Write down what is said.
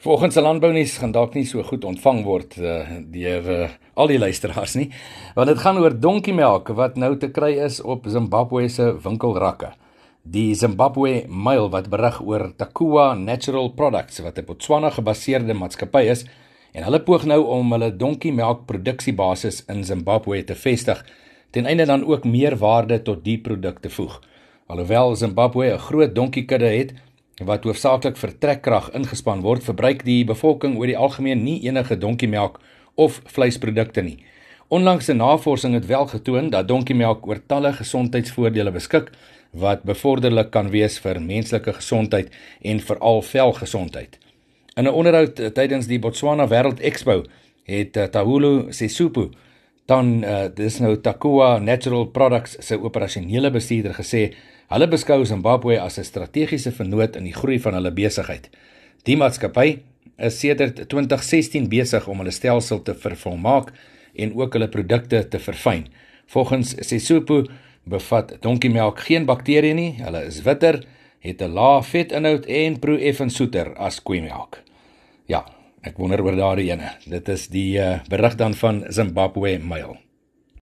Volgens se landbounuus gaan dalk nie so goed ontvang word uh, deur uh, al die luisteraars nie, want dit gaan oor donkiemelk wat nou te kry is op Zimbabwe se winkelrakke. Die Zimbabwe Mail wat berig oor Takua Natural Products wat 'n Botswana gebaseerde maatskappy is en hulle poog nou om hulle donkiemelk produksiebasis in Zimbabwe te vestig ten einde dan ook meer waarde tot die produkte voeg. Alhoewel Zimbabwe 'n groot donkiekudde het, wat hoofsaaklik vir trekkrag ingespan word, verbruik die bevolking oor die algemeen nie enige donkiemelk of vleisprodukte nie. Onlangse navorsing het wel getoon dat donkiemelk oor talle gesondheidsvoordele beskik wat bevorderlik kan wees vir menslike gesondheid en veral velgesondheid. In 'n onderhoud tydens die Botswana Wêreld Expo het eh, Tahulu Sesupu dan uh, dis nou Takua Natural Products se operasionele bestuurder gesê Hulle beskou Zimbabwe as 'n strategiese vennoot in die groei van hulle besigheid. Die maatskappy is sedert 2016 besig om hulle stelsel te vervolmaak en ook hulle produkte te verfyn. Volgens Sesopho bevat donkiemelk geen bakterieë nie. Hulle is witter, het 'n lae vetinhoud en proe effens soeter as koeimelk. Ja, ek wonder oor daardie ene. Dit is die uh, berig dan van Zimbabwe Mail.